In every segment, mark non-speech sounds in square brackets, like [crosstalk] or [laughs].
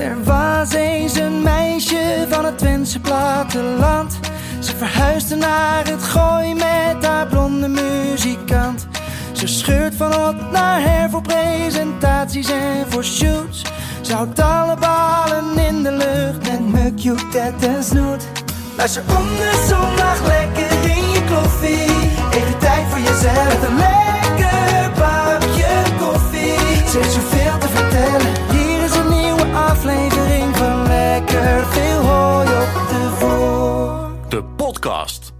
Er was eens een meisje van het Twentse platteland. Ze verhuisde naar het gooi met haar blonde muzikant. Ze scheurt van hot naar her voor presentaties en voor shoots. Ze houdt alle ballen in de lucht en muk, tet en snoet. Luister om de zondag lekker in je koffie. Even tijd voor jezelf. Een lekker bakje koffie. Ze heeft zoveel Lekker Veel Hooi op de Vloer. De podcast.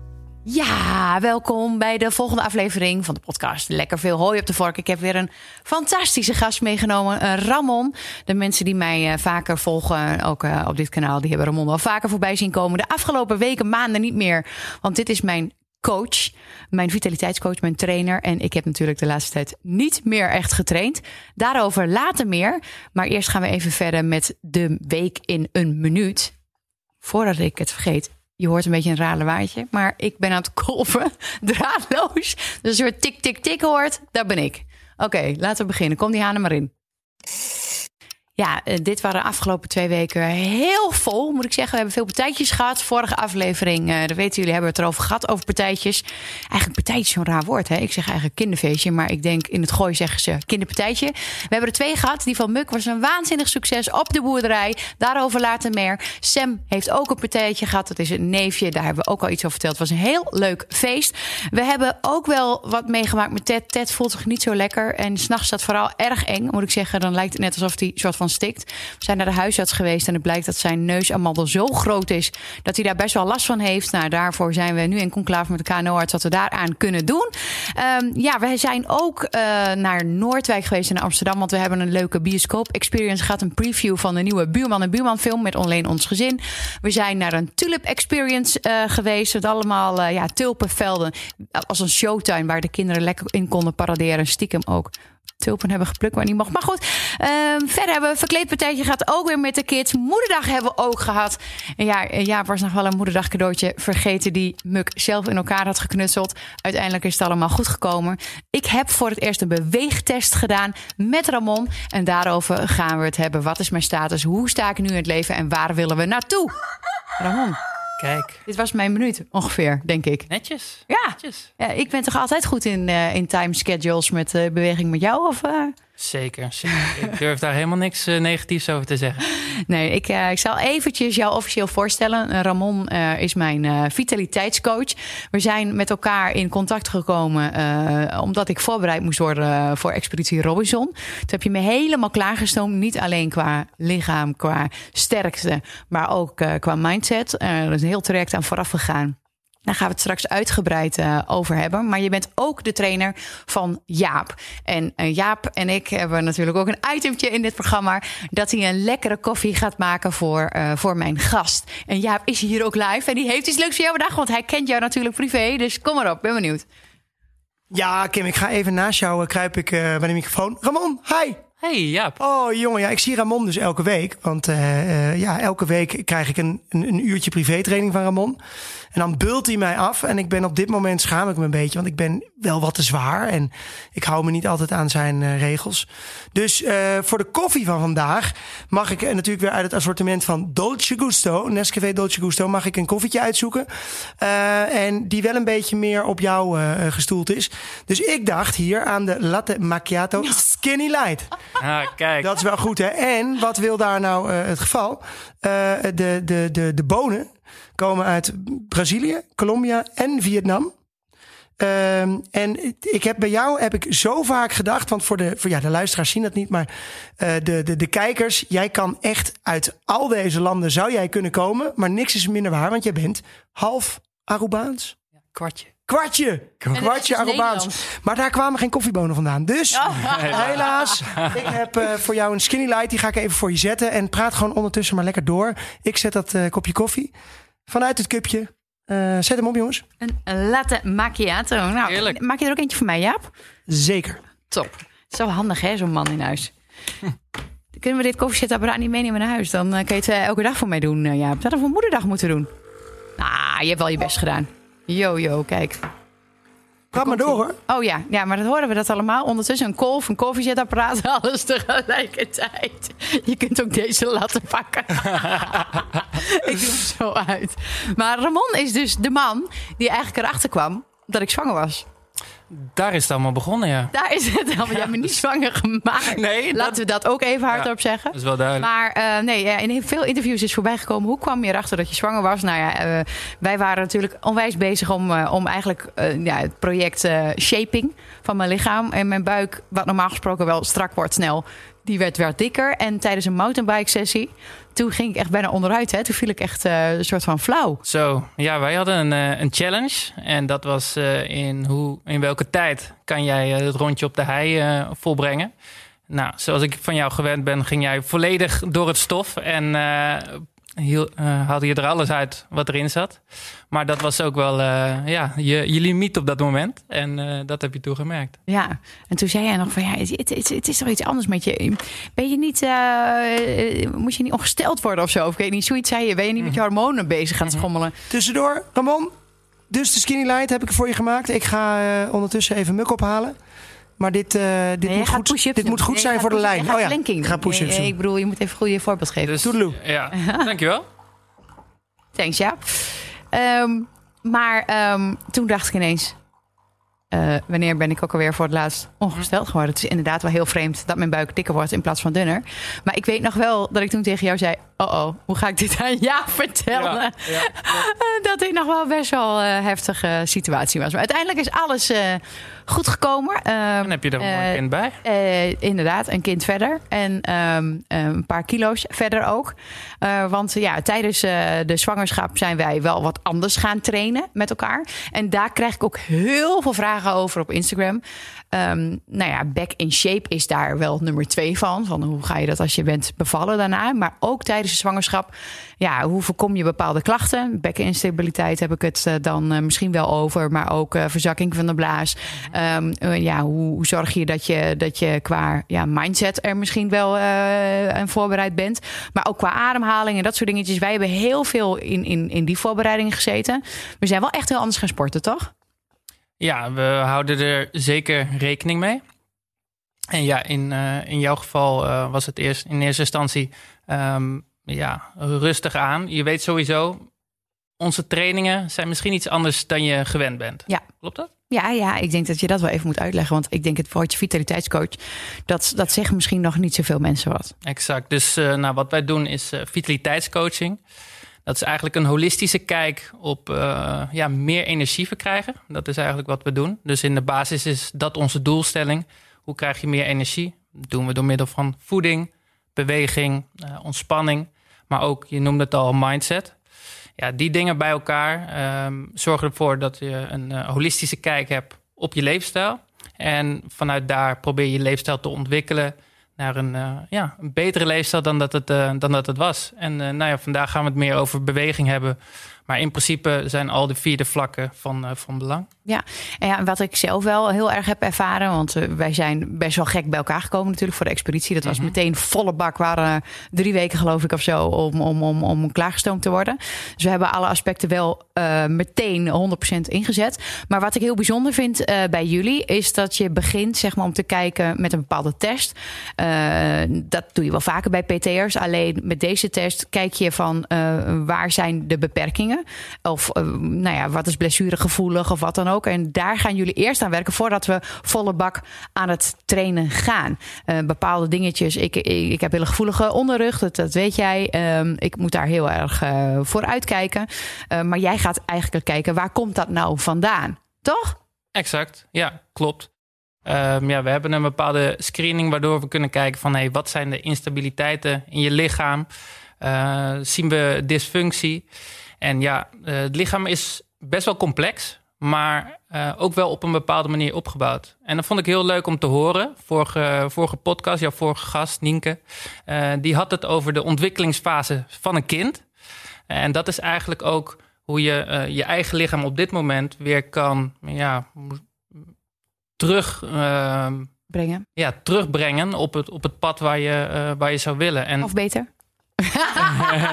Ja, welkom bij de volgende aflevering van de podcast. Lekker veel hooi op de vork. Ik heb weer een fantastische gast meegenomen, eh, Ramon. De mensen die mij eh, vaker volgen, ook eh, op dit kanaal, die hebben Ramon al vaker voorbij zien komen. De afgelopen weken, maanden niet meer, want dit is mijn coach, mijn vitaliteitscoach, mijn trainer. En ik heb natuurlijk de laatste tijd niet meer echt getraind. Daarover later meer. Maar eerst gaan we even verder met de week in een minuut. Voordat ik het vergeet, je hoort een beetje een raar lawaadje, maar ik ben aan het kolven, [laughs] draadloos. Dus als je tik, tik, tik hoort, dat ben ik. Oké, laten we beginnen. Kom die hanen maar in. Ja, eh, dit waren de afgelopen twee weken heel vol, moet ik zeggen. We hebben veel partijtjes gehad. Vorige aflevering, eh, dat weten jullie, hebben we het erover gehad, over partijtjes. Eigenlijk partijtje zo'n raar woord, hè? Ik zeg eigenlijk kinderfeestje, maar ik denk in het gooi zeggen ze kinderpartijtje. We hebben er twee gehad. Die van Muk was een waanzinnig succes op de boerderij. Daarover later meer. Sam heeft ook een partijtje gehad. Dat is een neefje, daar hebben we ook al iets over verteld. Het was een heel leuk feest. We hebben ook wel wat meegemaakt met Ted. Ted voelt zich niet zo lekker en s'nachts staat vooral erg eng, moet ik zeggen. Dan lijkt het net alsof hij soort van stikt. We zijn naar de huisarts geweest en het blijkt dat zijn neusamandel zo groot is dat hij daar best wel last van heeft. Nou, daarvoor zijn we nu in conclave met de KNO-arts wat we daaraan kunnen doen. Um, ja, we zijn ook uh, naar Noordwijk geweest in Amsterdam, want we hebben een leuke bioscoop-experience gehad. Een preview van de nieuwe Buurman en Buurman film met alleen ons gezin. We zijn naar een tulip-experience uh, geweest met allemaal uh, ja, tulpenvelden als een showtuin waar de kinderen lekker in konden paraderen. Stiekem ook tulpen hebben geplukt waar niet mocht. Maar goed, um, verder hebben we verkleedpartijtje gehad. Ook weer met de kids. Moederdag hebben we ook gehad. En ja, ja was nog wel een moederdag cadeautje vergeten die Muk zelf in elkaar had geknutseld. Uiteindelijk is het allemaal goed gekomen. Ik heb voor het eerst een beweegtest gedaan met Ramon. En daarover gaan we het hebben. Wat is mijn status? Hoe sta ik nu in het leven? En waar willen we naartoe? Ramon. Kijk. Dit was mijn minuut ongeveer, denk ik. Netjes. Ja. Netjes. ja ik ben toch altijd goed in, uh, in time schedules met uh, beweging met jou? Of, uh... Zeker, ik durf daar helemaal niks uh, negatiefs over te zeggen. Nee, ik, uh, ik zal eventjes jou officieel voorstellen. Ramon uh, is mijn vitaliteitscoach. We zijn met elkaar in contact gekomen omdat ik voorbereid moest worden voor Expeditie Robinson. Toen heb je me helemaal klaargestoomd. Niet alleen qua lichaam, qua sterkte, maar ook qua mindset. er is een heel traject aan vooraf gegaan. Daar gaan we het straks uitgebreid uh, over hebben. Maar je bent ook de trainer van Jaap. En uh, Jaap en ik hebben natuurlijk ook een itemtje in dit programma. Dat hij een lekkere koffie gaat maken voor, uh, voor mijn gast. En Jaap is hier ook live. En die heeft iets leuks voor jou bedacht. Want hij kent jou natuurlijk privé. Dus kom maar op, ben benieuwd. Ja, Kim, ik ga even naast jou kruip ik bij de microfoon. Ramon, hi! Hey Jaap. Oh jongen, ja, ik zie Ramon dus elke week. Want uh, ja, elke week krijg ik een, een, een uurtje privétraining van Ramon. En dan bult hij mij af. En ik ben op dit moment schaam ik me een beetje. Want ik ben wel wat te zwaar. En ik hou me niet altijd aan zijn uh, regels. Dus uh, voor de koffie van vandaag mag ik natuurlijk weer uit het assortiment van Dolce Gusto. Nescafé Dolce Gusto mag ik een koffietje uitzoeken. En die wel een beetje meer op jou gestoeld is. Dus ik dacht hier aan de Latte Macchiato Skinny Light. Ah, kijk. Dat is wel goed, hè? En wat wil daar nou het geval? De, de, de, de bonen komen uit Brazilië, Colombia en Vietnam. Um, en ik heb bij jou heb ik zo vaak gedacht, want voor de, voor, ja, de luisteraars zien dat niet, maar uh, de, de, de kijkers, jij kan echt uit al deze landen zou jij kunnen komen, maar niks is minder waar, want jij bent half Arubaans. Ja, kwartje. Kwartje. Kwartje Arubaans. Maar daar kwamen geen koffiebonen vandaan. Dus oh. [laughs] helaas, ik heb uh, voor jou een skinny light. Die ga ik even voor je zetten. En praat gewoon ondertussen maar lekker door. Ik zet dat uh, kopje koffie vanuit het cupje. Uh, zet hem op, jongens. Een latte macchiato. Nou, Heerlijk. maak je er ook eentje voor mij, Jaap? Zeker. Top. Zo handig, hè, zo'n man in huis. [laughs] Kunnen we dit koffiezetapparaat niet meenemen naar huis? Dan kan je het elke dag voor mij doen, Jaap. Dat we voor moederdag moeten doen. Nou, je hebt wel je best gedaan. Yo, yo, kijk. Ga maar door hoor. Oh ja, ja, maar dat horen we dat allemaal. Ondertussen een kolf, een koffiezetapparaat, [laughs] alles tegelijkertijd. je kunt ook deze laten pakken. [laughs] ik doe hem zo uit. Maar Ramon is dus de man die eigenlijk erachter kwam dat ik zwanger was. Daar is het allemaal begonnen, ja. Daar is het helemaal. Jij me niet zwanger gemaakt. Nee, Laten we dat ook even hardop zeggen. Dat is wel duidelijk. Maar uh, nee, in veel interviews is voorbij gekomen. Hoe kwam je erachter dat je zwanger was? Nou ja, uh, wij waren natuurlijk onwijs bezig om, uh, om eigenlijk ja, het project shaping van mijn lichaam en mijn buik, wat normaal gesproken wel strak wordt snel, die werd weer dikker. En tijdens een mountainbike sessie, toen ging ik echt bijna onderuit. Hè? Toen viel ik echt uh, een soort van flauw. Zo, ja, wij hadden een, uh, een challenge. En dat was uh, in, hoe, in welke tijd kan jij het rondje op de hei volbrengen. Nou, zoals ik van jou gewend ben, ging jij volledig door het stof. En hiel, uh, haalde je er alles uit wat erin zat. Maar dat was ook wel uh, ja, je, je limiet op dat moment. En uh, dat heb je toen gemerkt. Ja, en toen zei jij nog van ja, het, het, het is toch iets anders met je. Ben je niet, moet je niet ongesteld worden of zo? Of weet niet, zoiets zei je. Ben je niet met je hormonen bezig gaan schommelen? Tussendoor, Ramon. Dus de skinny light heb ik voor je gemaakt. Ik ga ondertussen even muk ophalen. Maar dit, uh, dit, nee, moet, goed, dit moet goed nee, zijn voor de lijn. Oh ja, ik ga push-ups nee, Ik bedoel, je moet even een goede voorbeeld geven. Dus, Toedeloe. Ja, [laughs] dankjewel. Thanks, ja. Um, maar um, toen dacht ik ineens... Uh, wanneer ben ik ook alweer voor het laatst ongesteld geworden? Het is inderdaad wel heel vreemd dat mijn buik dikker wordt in plaats van dunner. Maar ik weet nog wel dat ik toen tegen jou zei: Oh, oh, hoe ga ik dit aan [laughs] jou vertellen? Ja, ja, [laughs] dat dit nog wel best wel een uh, heftige situatie was. Maar uiteindelijk is alles uh, goed gekomen. en heb je er een kind bij? inderdaad, een kind verder. En um, een paar kilo's verder ook. want ja, tijdens de zwangerschap zijn wij wel wat anders gaan trainen met elkaar. En daar krijg ik ook heel veel vragen over op Instagram. Um, nou ja, back in shape is daar wel nummer twee van. Van hoe ga je dat als je bent bevallen daarna? Maar ook tijdens de zwangerschap. Ja, hoe voorkom je bepaalde klachten? Bekkeninstabiliteit heb ik het uh, dan uh, misschien wel over. Maar ook uh, verzakking van de blaas. Um, ja, hoe, zorg je dat je, dat je qua ja, mindset er misschien wel aan voorbereid bent. Maar ook qua ademhaling en dat soort dingetjes. Wij hebben heel veel in, in, in die voorbereidingen gezeten. We zijn wel echt heel anders gaan sporten, toch? Ja, we houden er zeker rekening mee. En ja, in, uh, in jouw geval uh, was het eerst in eerste instantie um, ja, rustig aan. Je weet sowieso, onze trainingen zijn misschien iets anders dan je gewend bent. Ja. Klopt dat? Ja, ja, ik denk dat je dat wel even moet uitleggen. Want ik denk het woordje vitaliteitscoach, dat, dat zeggen misschien nog niet zoveel mensen wat. Exact. Dus uh, nou, wat wij doen is vitaliteitscoaching. Dat is eigenlijk een holistische kijk op uh, ja, meer energie verkrijgen. Dat is eigenlijk wat we doen. Dus in de basis is dat onze doelstelling. Hoe krijg je meer energie? Doen we door middel van voeding, beweging, uh, ontspanning. Maar ook, je noemde het al, mindset. Ja, die dingen bij elkaar um, zorgen ervoor dat je een uh, holistische kijk hebt op je leefstijl. En vanuit daar probeer je je leefstijl te ontwikkelen naar een, uh, ja, een betere leefstijl dan dat het, uh, dan dat het was. En uh, nou ja, vandaag gaan we het meer over beweging hebben. Maar in principe zijn al de vierde vlakken van, van belang. Ja. En ja, wat ik zelf wel heel erg heb ervaren, want wij zijn best wel gek bij elkaar gekomen natuurlijk voor de expeditie. Dat was -hmm. meteen volle bak, waren drie weken geloof ik of zo, om, om, om, om klaargestoomd te worden. Dus we hebben alle aspecten wel uh, meteen 100% ingezet. Maar wat ik heel bijzonder vind uh, bij jullie, is dat je begint zeg maar om te kijken met een bepaalde test. Dat doe je wel vaker bij PT'ers. Alleen met deze test kijk je van waar zijn de beperkingen? Of nou ja, wat is blessuregevoelig of wat dan ook. En daar gaan jullie eerst aan werken voordat we volle bak aan het trainen gaan. Uh, bepaalde dingetjes. Ik, ik, heb hele gevoelige onderrug, dat, dat weet jij. Um, ik moet daar heel erg uh, voor uitkijken. Uh, maar jij gaat eigenlijk kijken, waar komt dat nou vandaan? Toch? Exact, ja, klopt. Um, ja, we hebben een bepaalde screening waardoor we kunnen kijken van hey, wat zijn de instabiliteiten in je lichaam? zien we dysfunctie? En ja, het lichaam is best wel complex maar uh, ook wel op een bepaalde manier opgebouwd. En dat vond ik heel leuk om te horen. Vorige, vorige podcast, jouw vorige gast, Nienke, uh, die had het over de ontwikkelingsfase van een kind. En dat is eigenlijk ook hoe je uh, je eigen lichaam op dit moment weer kan ja, terug. Brengen. Ja, terugbrengen op het, op het pad waar je, waar je zou willen. En, of beter.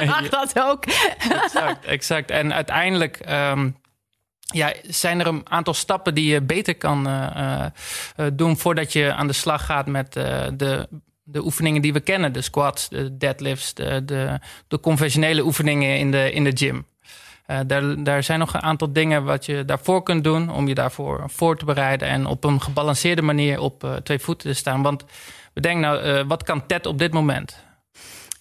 Mag [laughs] [laughs] dat ook? exact, exact. En uiteindelijk um, ja, zijn er een aantal stappen die je beter kan uh, uh, doen voordat je aan de slag gaat met de de oefeningen die we kennen. De squats, de deadlifts, de, de, conventionele oefeningen in de, in de gym. Daar, daar zijn nog een aantal dingen wat je daarvoor kunt doen om je daarvoor voor te bereiden en op een gebalanceerde manier op twee voeten te staan. Want bedenk nou, wat kan Ted op dit moment?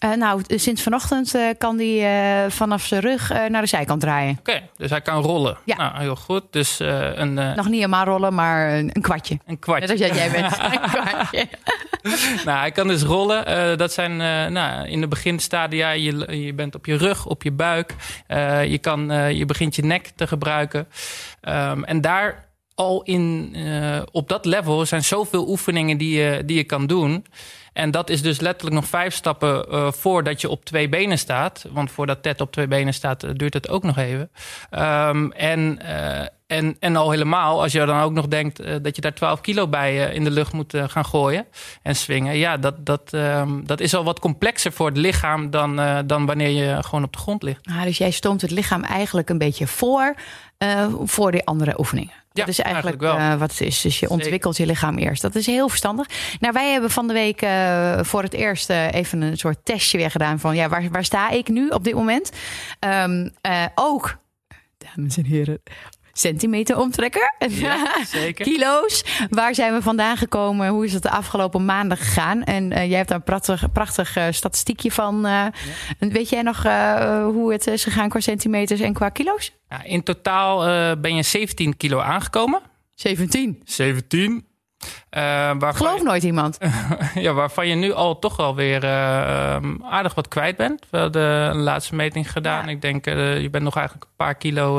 Uh, nou, sinds vanochtend uh, kan hij uh, vanaf zijn rug naar de zijkant draaien. Oké, okay, dus hij kan rollen. Ja. Nou, heel goed. Dus een... Nog niet helemaal rollen, maar een, een kwartje. Een kwartje. Net als jij bent. [laughs] een kwartje. [laughs] nou, hij kan dus rollen. dat zijn nou, in de beginstadia, je, je bent op je rug, op je buik. je, kan, je begint je nek te gebruiken. Um, en daar al in, op dat level zijn zoveel oefeningen die je, die je kan doen... En dat is dus letterlijk nog vijf stappen uh, voordat je op twee benen staat. Want voordat Ted op twee benen staat, uh, duurt het ook nog even. Um, en, uh, en, en al helemaal, als je dan ook nog denkt dat je daar 12 kilo bij in de lucht moet gaan gooien en swingen. Ja, dat, dat, um, dat is al wat complexer voor het lichaam dan, dan wanneer je gewoon op de grond ligt. Ah, dus jij stoomt het lichaam eigenlijk een beetje voor voor die andere oefeningen. Ja, dat is eigenlijk, eigenlijk uh, wat het is. Dus je ontwikkelt je lichaam eerst. Dat is heel verstandig. Nou, wij hebben van de week uh, voor het eerst uh, even een soort testje weer gedaan van ja, waar, waar sta ik nu op dit moment? Um, ook, dames en heren, centimeter omtrekker. Ja, zeker. [laughs] Kilo's. Waar zijn we vandaan gekomen? Hoe is het de afgelopen maanden gegaan? En uh, jij hebt daar een prachtig, prachtig uh, statistiekje van. Uh, ja. Weet jij nog hoe het is gegaan qua centimeters en qua kilo's? Ja, in totaal ben je 17 kilo aangekomen. 17? 17. Uh, waarvan Geloof nooit iemand. [laughs] ja, waarvan je nu al toch wel weer uh, aardig wat kwijt bent. We hadden een laatste meting gedaan. Ja. Ik denk, uh, je bent nog eigenlijk een paar kilo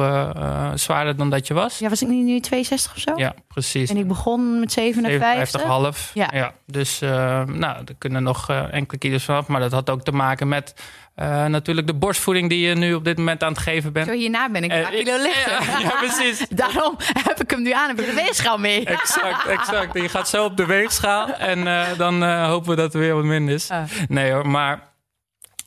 zwaarder dan dat je was. Ja, was ik nu 62 of zo? Ja, precies. En ik begon met 57. 57,5. Ja. ja. Dus nou, er kunnen nog enkele kilo's vanaf. Maar dat had ook te maken met uh, natuurlijk de borstvoeding die je nu op dit moment aan het geven bent. Zo hierna ben ik een uh, kilo lichter. Ja, [laughs] ja, precies. [laughs] Daarom heb ik hem nu aan. Heb ik de weegschaal mee. exact, [laughs] exact. Je gaat zo op de weegschaal en uh, dan hopen we dat er weer wat minder is. Ah. Nee hoor, maar...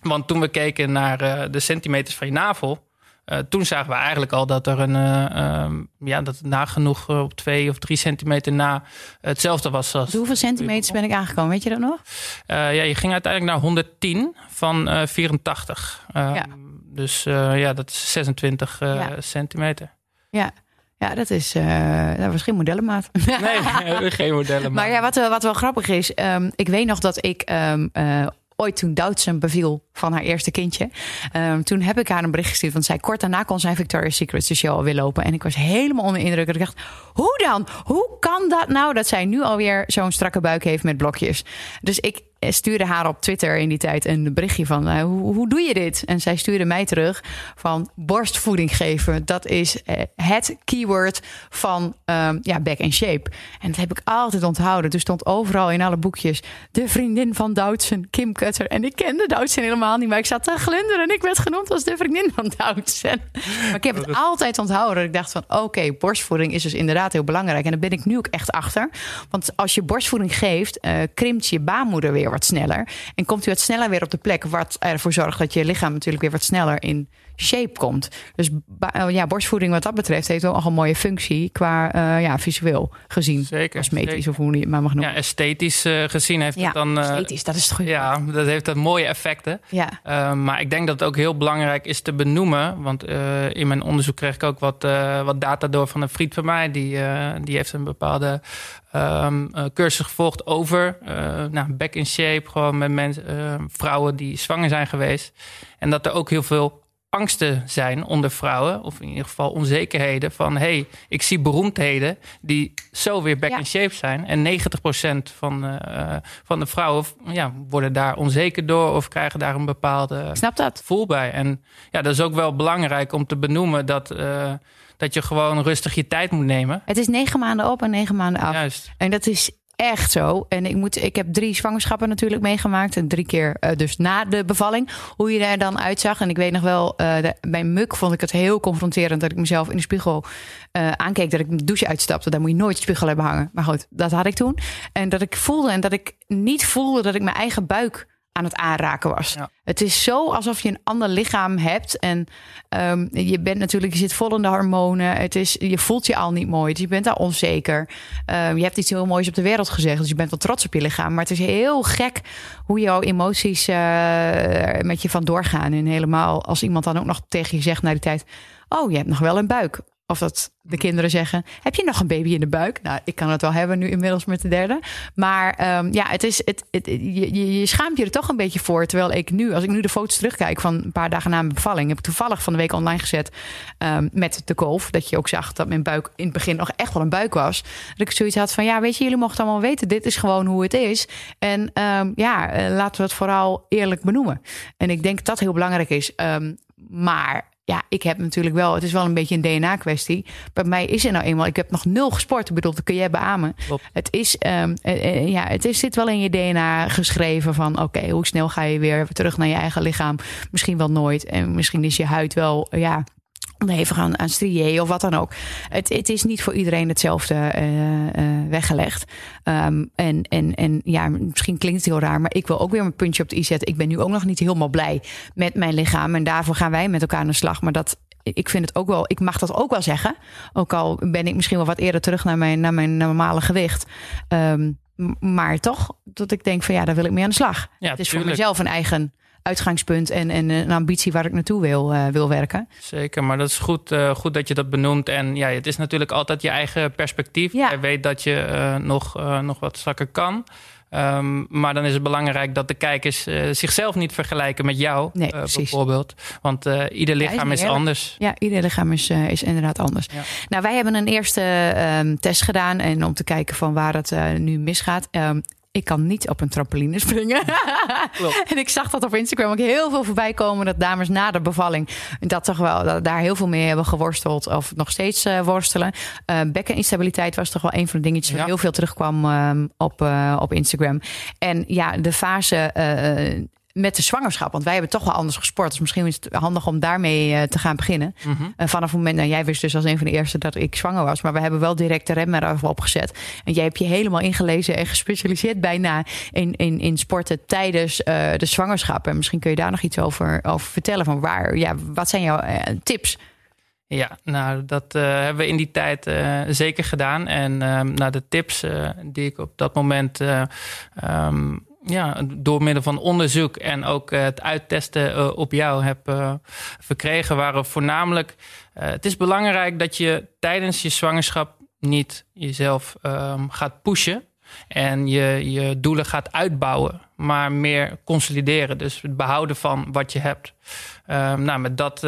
Want toen we keken naar de centimeters van je navel... Uh, toen zagen we eigenlijk al dat er een, uh, um, ja, dat het nagenoeg uh, op twee of drie centimeter na hetzelfde was. Als hoeveel centimeters ben ik aangekomen? Weet je dat nog? ja, je ging uiteindelijk naar 110 van 84. ja. Dus ja, dat is 26 ja. centimeter. Ja. Ja, dat is. Uh, dat was geen modellenmaat. Nee, [laughs] geen modellenmaat. Maar ja, wat, wat wel grappig is. Um, ik weet nog dat ik. Um, uh, ooit toen Doutzen beviel van haar eerste kindje. Um, toen heb ik haar een bericht gestuurd. Want zij kort daarna kon zij Victoria's Secret de show alweer lopen. En ik was helemaal onder indruk. Ik dacht, hoe dan? Hoe kan dat nou dat zij nu alweer zo'n strakke buik heeft met blokjes? Dus ik stuurde haar op Twitter in die tijd een berichtje van uh, hoe, hoe doe je dit? En zij stuurde mij terug van borstvoeding geven. Dat is uh, het keyword van um, ja, back and shape. En dat heb ik altijd onthouden. Dus stond overal in alle boekjes de vriendin van Doutzen, Kim Cutter. En ik kende Doutzen helemaal niet, maar ik zat te glunderen en ik werd genoemd als de vriendin van Doutzen. Maar ik heb het altijd onthouden. Ik dacht van oké, borstvoeding is dus inderdaad heel belangrijk. En daar ben ik nu ook echt achter. Want als je borstvoeding geeft, krimpt je baarmoeder weer wat sneller. En komt u wat sneller weer op de plek, wat ervoor zorgt dat je lichaam natuurlijk weer wat sneller in shape komt. Dus ja, borstvoeding wat dat betreft heeft wel een mooie functie qua uh, ja, visueel gezien. Zeker. Cosmetisch zeker. of hoe je het maar mag noemen. Ja, esthetisch uh, gezien heeft ja, het dan... Uh, esthetisch, dat is het goede. Ja, dat heeft dat mooie effecten. Ja. Uh, maar ik denk dat het ook heel belangrijk is te benoemen. Want in mijn onderzoek kreeg ik ook wat, wat data door van een vriend van mij. Die, die heeft een bepaalde um, cursus gevolgd over nou, back in shape. Gewoon met mensen, vrouwen die zwanger zijn geweest. En dat er ook heel veel angsten zijn onder vrouwen, of in ieder geval onzekerheden van hey, ik zie beroemdheden die zo weer back Ja. in shape zijn. En 90% van, uh, van de vrouwen ja, worden daar onzeker door of krijgen daar een bepaalde snap dat. gevoel bij. En ja, dat is ook wel belangrijk om te benoemen dat, uh, dat je gewoon rustig je tijd moet nemen. Het is negen maanden op en negen maanden af. Juist. En dat is echt zo. En ik, moet, ik heb drie zwangerschappen natuurlijk meegemaakt. En drie keer uh, dus na de bevalling. Hoe je er dan uitzag. En ik weet nog wel, uh, de, bij Muk vond ik het heel confronterend... dat ik mezelf in de spiegel uh, aankeek. Dat ik de douche uitstapte. Daar moet je nooit spiegel hebben hangen. Maar goed, dat had ik toen. En dat ik voelde en dat ik niet voelde dat ik mijn eigen buik aan het aanraken was. Ja. Het is zo alsof je een ander lichaam hebt. En ehm, je bent natuurlijk, je zit vol in de hormonen. Het is, je voelt je al niet mooi. Dus je bent al onzeker. Ehm, je hebt iets heel moois op de wereld gezegd. Dus je bent wel trots op je lichaam. Maar het is heel gek hoe jouw emoties uh, met je van doorgaan. En helemaal als iemand dan ook nog tegen je zegt na die tijd. Oh, je hebt nog wel een buik. Of dat de kinderen zeggen: Heb je nog een baby in de buik? Nou, ik kan het wel hebben nu inmiddels met de derde. Maar um, ja, het is, het, het, je, je schaamt je er toch een beetje voor. Terwijl ik nu, als ik nu de foto's terugkijk van een paar dagen na mijn bevalling, heb ik toevallig van de week online gezet um, met de kolf. Dat je ook zag dat mijn buik in het begin nog echt wel een buik was. Dat ik zoiets had van: Ja, weet je, jullie mochten allemaal weten, dit is gewoon hoe het is. En um, ja, laten we het vooral eerlijk benoemen. En ik denk dat dat heel belangrijk is. maar ja, ik heb natuurlijk wel, het is wel een beetje een DNA-kwestie. Bij mij is er nou eenmaal, ik heb nog nul gesport. Ik bedoel, dat kun jij beamen. Klopt. Het is, um, uh, ja, het is, zit wel in je DNA geschreven van, oké, okay, hoe snel ga je weer terug naar je eigen lichaam? Misschien wel nooit. En misschien is je huid wel, ja, onderhevig aan, aan strié of wat dan ook. Het, het is niet voor iedereen hetzelfde uh, uh, weggelegd. Um, en, en, en ja, misschien klinkt het heel raar, maar ik wil ook weer mijn puntje op de i zetten. Ik ben nu ook nog niet helemaal blij met mijn lichaam. En daarvoor gaan wij met elkaar aan de slag. Maar dat, ik vind het ook wel, ik mag dat ook wel zeggen. Ook al ben ik misschien wel wat eerder terug naar mijn, naar mijn normale gewicht. Um, maar toch, dat ik denk van ja, daar wil ik mee aan de slag. Ja, het is tuurlijk. voor mezelf een eigen uitgangspunt en, en een ambitie waar ik naartoe wil, uh, wil werken. Zeker, maar dat is goed, uh, goed dat je dat benoemt. En ja, het is natuurlijk altijd je eigen perspectief. Ja. Je weet dat je uh, nog, nog wat strakker kan. Um, maar dan is het belangrijk dat de kijkers zichzelf niet vergelijken met jou, nee, bijvoorbeeld. Want ieder lichaam ja, is, is anders. Ja, ieder lichaam is, is inderdaad anders. Ja. Nou, wij hebben een eerste um, test gedaan en om te kijken van waar het nu misgaat. Um, ik kan niet op een trampoline springen. [laughs] en ik zag dat op Instagram ook heel veel voorbij komen. Dat dames na de bevalling dat toch wel dat daar heel veel mee hebben geworsteld. Of nog steeds uh, worstelen. Uh, bekkeninstabiliteit was toch wel een van de dingetjes waar heel veel terugkwam uh, op, op Instagram. En ja, de fase met de zwangerschap. Want wij hebben toch wel anders gesport. Dus misschien is het handig om daarmee uh, te gaan beginnen. Mm -hmm. uh, vanaf het moment, nou, jij wist dus als een van de eerste dat ik zwanger was. Maar we hebben wel direct de rem erover opgezet. En jij hebt je helemaal ingelezen en gespecialiseerd bijna in, in, in sporten tijdens uh, de zwangerschap. En misschien kun je daar nog iets over, over vertellen. Van waar, ja, wat zijn jouw tips? Ja, nou, dat uh, hebben we in die tijd uh, zeker gedaan. En uh, nou, de tips die ik op dat moment um, ja, door middel van onderzoek en ook uh, het uittesten uh, op jou heb uh, verkregen, waren voornamelijk. het is belangrijk dat je tijdens je zwangerschap niet jezelf um, gaat pushen en je, je doelen gaat uitbouwen, maar meer consolideren. Dus het behouden van wat je hebt. Um, nou, met dat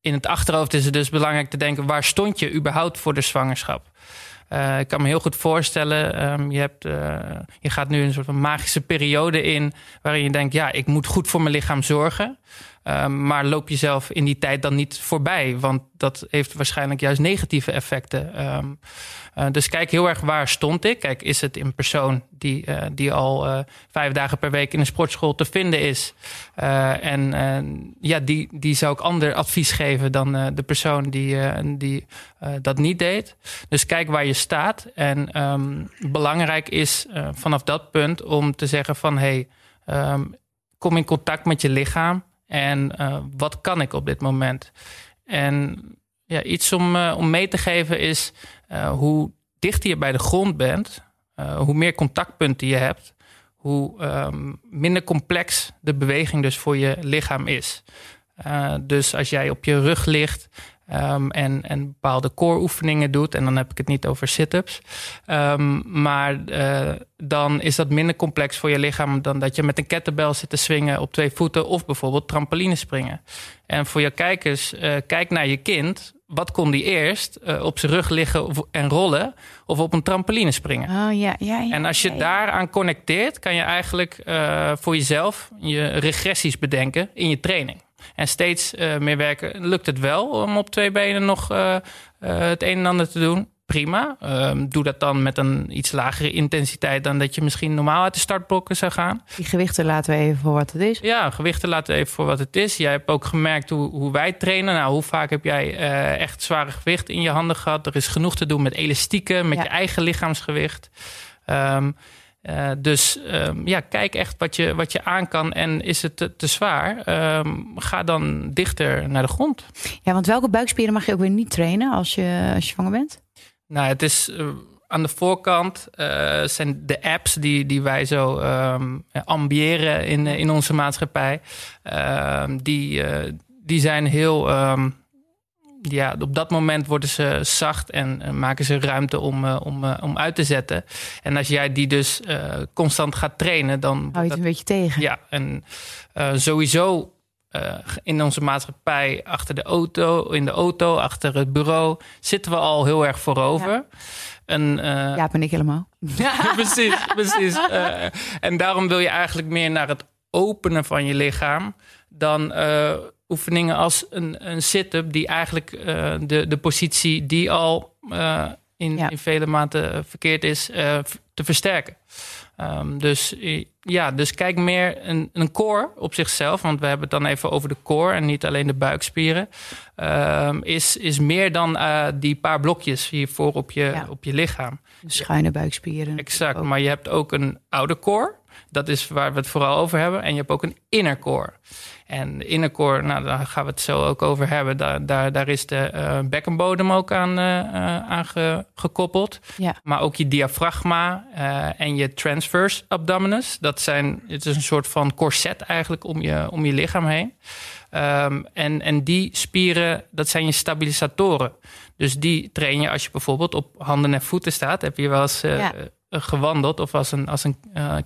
in het achterhoofd is het dus belangrijk te denken: waar stond je überhaupt voor de zwangerschap? Uh, ik kan me heel goed voorstellen, um, je, hebt, uh, je gaat nu een soort van magische periode in... waarin je denkt, ja, ik moet goed voor mijn lichaam zorgen. Um, maar loop jezelf in die tijd dan niet voorbij. Want dat heeft waarschijnlijk juist negatieve effecten. Um, uh, dus kijk heel erg waar stond ik. Kijk, is het een persoon die, uh, die al uh, vijf dagen per week in een sportschool te vinden is? en ja, die, die zou ik ander advies geven dan de persoon die, die dat niet deed. Dus kijk waar je staat. En um, belangrijk is vanaf dat punt om te zeggen van... hey, kom in contact met je lichaam. En uh, wat kan ik op dit moment? En ja, iets om, uh, om mee te geven is uh, hoe dichter je bij de grond bent, hoe meer contactpunten je hebt, hoe um, minder complex de beweging dus voor je lichaam is. dus als jij op je rug ligt, Um, en, en bepaalde core oefeningen doet. En dan heb ik het niet over sit-ups. Um, maar uh, dan is dat minder complex voor je lichaam dan dat je met een kettlebell zit te swingen op twee voeten of bijvoorbeeld trampoline springen. En voor je kijkers, uh, kijk naar je kind. Wat kon die eerst? Uh, op zijn rug liggen en rollen of op een trampoline springen? Oh, ja, ja, ja, en als je ja, ja. daaraan connecteert, kan je eigenlijk voor jezelf je regressies bedenken in je training. En steeds uh, meer werken lukt het wel om op twee benen nog uh, het een en ander te doen. Prima. Um, doe dat dan met een iets lagere intensiteit dan dat je misschien normaal uit de startblokken zou gaan. Die gewichten laten we even voor wat het is. Ja, gewichten laten we even voor wat het is. Jij hebt ook gemerkt hoe, hoe wij trainen. Nou, hoe vaak heb jij echt zware gewicht in je handen gehad? Er is genoeg te doen met elastieken, met Ja. je eigen lichaamsgewicht. Um, Uh, dus um, ja, kijk echt wat je, wat je aan kan. En is het te, te zwaar, um, ga dan dichter naar de grond. Ja, want welke buikspieren mag je ook weer niet trainen als je, als je zwanger bent? Nou, het is uh, aan de voorkant uh, zijn de apps die, die wij zo um, ambiëren in, in onze maatschappij. die, die zijn heel ja, op dat moment worden ze zacht en maken ze ruimte om, uh, om, uh, om uit te zetten. En als jij die dus constant gaat trainen, dan. Hou je het dat, een beetje tegen. Ja, en sowieso in onze maatschappij, achter de auto, in de auto, achter het bureau, zitten we al heel erg voorover. Ja. En, ja, ben ik helemaal. [laughs] precies, precies. en daarom wil je eigenlijk meer naar het openen van je lichaam dan oefeningen als een, een sit-up, die eigenlijk uh, de, de positie die al uh, in, ja. in vele maanden verkeerd is, uh, te versterken. Um, dus ja, dus kijk meer een, een core op zichzelf, want we hebben het dan even over de core en niet alleen de buikspieren. Um, is, is meer dan die paar blokjes hiervoor op je, ja. op je lichaam. Schuine buikspieren. Exact, maar je hebt ook een oude core. Dat is waar we het vooral over hebben. En je hebt ook een inner core. En de inner core, nou, daar gaan we het zo ook over hebben. Daar, daar, daar is de uh, bekkenbodem ook aan, uh, aan ge, gekoppeld. Ja. Maar ook je diafragma uh, en je transverse abdominis. Dat zijn, het is een soort van corset eigenlijk om je, om je lichaam heen. Um, en, en die spieren, dat zijn je stabilisatoren. Dus die train je als je bijvoorbeeld op handen en voeten staat. Heb je wel eens ja. Gewandeld of als een, als een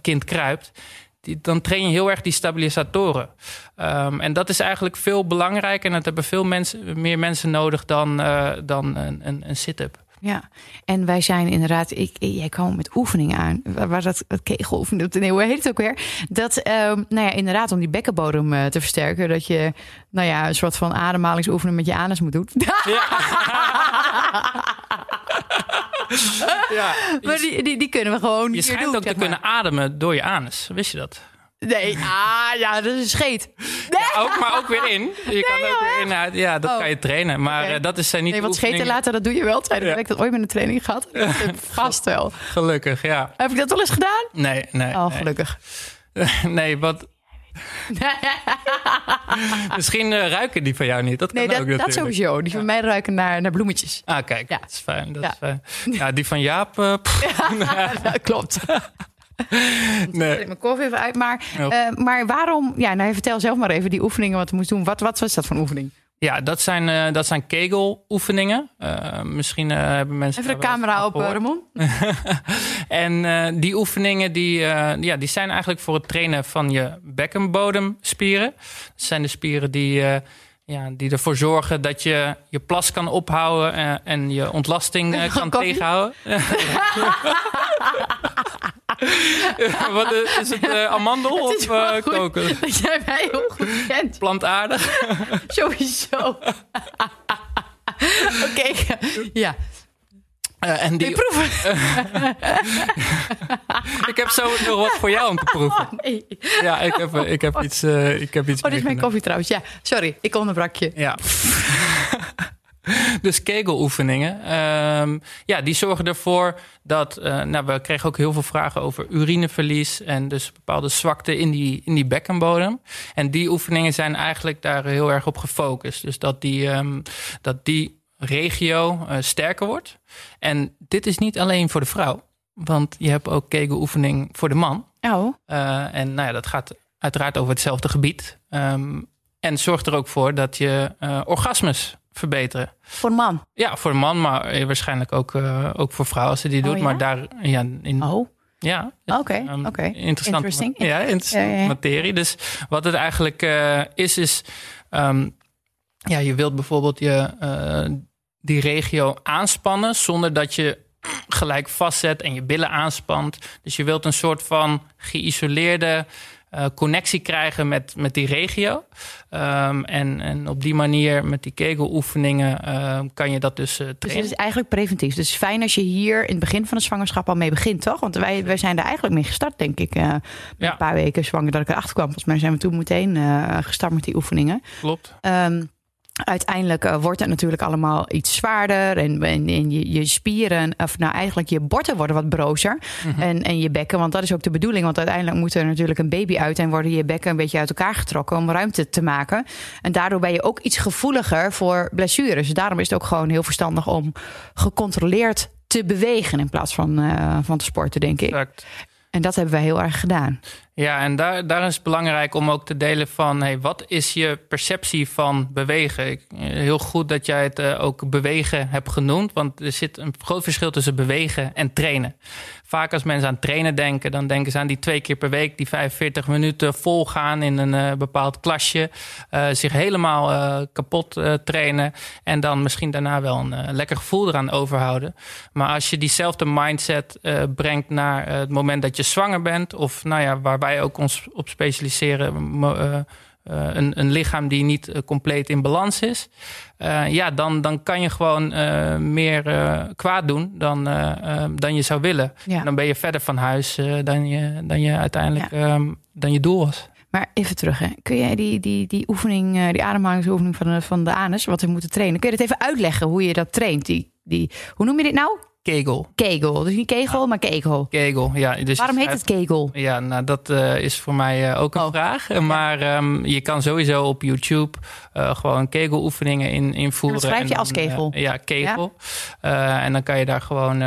kind kruipt die, dan train je heel erg die stabilisatoren. Um, en dat is eigenlijk veel belangrijker. En dat hebben veel mensen, meer mensen nodig dan, uh, dan een, een, een sit-up. Ja, en wij zijn inderdaad, ik, jij kwam met oefeningen aan. Waar dat, dat kegeloefening, nee, hoe heet het ook weer? Dat, um, nou ja, inderdaad, om die bekkenbodem uh, te versterken. Dat je, nou ja, een soort van ademhalingsoefening met je anus moet doen. Ja. [laughs] [laughs] [laughs] ja, maar die, die, die, kunnen we gewoon. Je schijnt doen, ook te maar. kunnen ademen door je anus. Wist je dat? Nee, ah ja, dat is een scheet. Nee. Ja, ook, maar ook weer in. Je nee, kan ook weer in uit. Ja, dat oh. kan je trainen. Maar okay. uh, dat is zijn niet. Nee, wat scheten laten, dat doe je wel. Tijdens ja. ik dat ooit met een training gehad. [laughs] Vast wel. Gelukkig, ja. Heb ik dat al eens gedaan? Nee, nee. Oh, gelukkig. Nee, [laughs] nee wat. [laughs] Misschien uh, ruiken die van jou niet. Dat kan nee, dat, ook natuurlijk. dat sowieso. Die van mij ruiken naar, naar bloemetjes. Ah, kijk, ja. dat is fijn. Dat ja. is fijn. Ja, die van Jaap. Uh, [laughs] ja, dat klopt. [laughs] nee. Ik mijn koffie even uit. Maar, uh, maar waarom? Ja, nou, vertel zelf maar even die oefeningen wat we moesten doen. Wat, wat was dat voor een oefening? Ja, dat zijn, uh, dat zijn kegeloefeningen. Uh, misschien uh, hebben mensen. Even de camera op, Ramon. [laughs] en die oefeningen die, ja, die zijn eigenlijk voor het trainen van je bekkenbodemspieren. Dat zijn de spieren die, ja, die ervoor zorgen dat je je plas kan ophouden en je ontlasting [laughs] kan tegenhouden. [laughs] [laughs] Wat is, is het uh, amandel het of uh, koken? [laughs] Dat jij mij heel goed kent. Plantaardig? [laughs] Sowieso. Oké, okay. ja. Uh, en die... proeven. ik heb zo nog wat voor jou om te proeven. Oh, nee. Ja, ik heb, ik heb iets. Uh, ik heb iets oh, dit is mijn koffie trouwens. Ja, sorry, ik onderbrak je. Ja. [laughs] dus kegeloefeningen. Um, ja, die zorgen ervoor dat. Uh, nou, we kregen ook heel veel vragen over urineverlies. En dus bepaalde zwakte in die, in die bekkenbodem. En die oefeningen zijn eigenlijk daar heel erg op gefocust. Dus dat die, um, dat die regio uh, sterker wordt. En dit is niet alleen voor de vrouw. Want je hebt ook kegeloefening voor de man. Oh. Uh, en nou ja, dat gaat uiteraard over hetzelfde gebied. Um, en zorgt er ook voor dat je uh, orgasmes verbeteren. Voor een man? Ja, voor een man, maar waarschijnlijk ook, uh, ook voor vrouwen als ze die oh, doet. Ja? Maar daar, ja, in, oh. Ja, oké. Okay, um, okay. Interessant. Interesting. Ja, interessant ja, ja, materie. Dus wat het eigenlijk uh, is, is... Um, ja, je wilt bijvoorbeeld je, uh, die regio aanspannen... zonder dat je gelijk vastzet en je billen aanspant. Dus je wilt een soort van geïsoleerde uh, connectie krijgen met, met die regio. Um, en, en op die manier met die kegeloefeningen uh, kan je dat dus uh, trainen. Dus het is eigenlijk preventief. Dus fijn als je hier in het begin van de zwangerschap al mee begint, toch? Want wij, wij zijn daar eigenlijk mee gestart, denk ik. Ja. Een paar weken zwanger dat ik erachter kwam. Volgens mij zijn we toen meteen gestart met die oefeningen. Klopt. Um, Uiteindelijk uh, wordt het natuurlijk allemaal iets zwaarder. En, en, en je, je, spieren, of nou eigenlijk je borten worden wat brozer. Mhm. en, en je bekken, want dat is ook de bedoeling. Want uiteindelijk moet er natuurlijk een baby uit en worden je bekken een beetje uit elkaar getrokken om ruimte te maken. En daardoor ben je ook iets gevoeliger voor blessures. Dus daarom is het ook gewoon heel verstandig om gecontroleerd te bewegen in plaats van, uh, van te sporten, denk ik. Exact. En dat hebben wij heel erg gedaan. Ja, en daar, daar is het belangrijk om ook te delen van... Hey, wat is je perceptie van bewegen? Ik, heel goed dat jij het uh, ook bewegen hebt genoemd... want er zit een groot verschil tussen bewegen en trainen. Vaak als mensen aan trainen denken... dan denken ze aan die twee keer per week... die 45 minuten volgaan in een uh, bepaald klasje... Zich helemaal kapot trainen... en dan misschien daarna wel een lekker gevoel eraan overhouden. Maar als je diezelfde mindset brengt naar het moment dat je zwanger bent... of nou ja, waar wij ook ons op specialiseren. Uh, een, een, lichaam die niet compleet in balans is. ja, dan, dan kan je gewoon meer kwaad doen dan, dan je zou willen. Ja. dan ben je verder van huis dan, je, dan je uiteindelijk ehm, dan je doel was. Maar even terug, hè. kun jij die, die, die oefening, die ademhalingsoefening van de, van de anus, wat we moeten trainen, kun je dat even uitleggen hoe je dat traint? Die, die, hoe noem je dit nou? Kegel. Kegel. Dus niet kegel, maar kegel. Kegel, ja. Dus Waarom heet het kegel? Ja, nou dat uh, is voor mij uh, ook een oh. vraag. Maar um, je kan sowieso op YouTube uh, gewoon kegeloefeningen in, invoeren. En schrijf je als kegel? ja, kegel. Ja? en dan kan je daar gewoon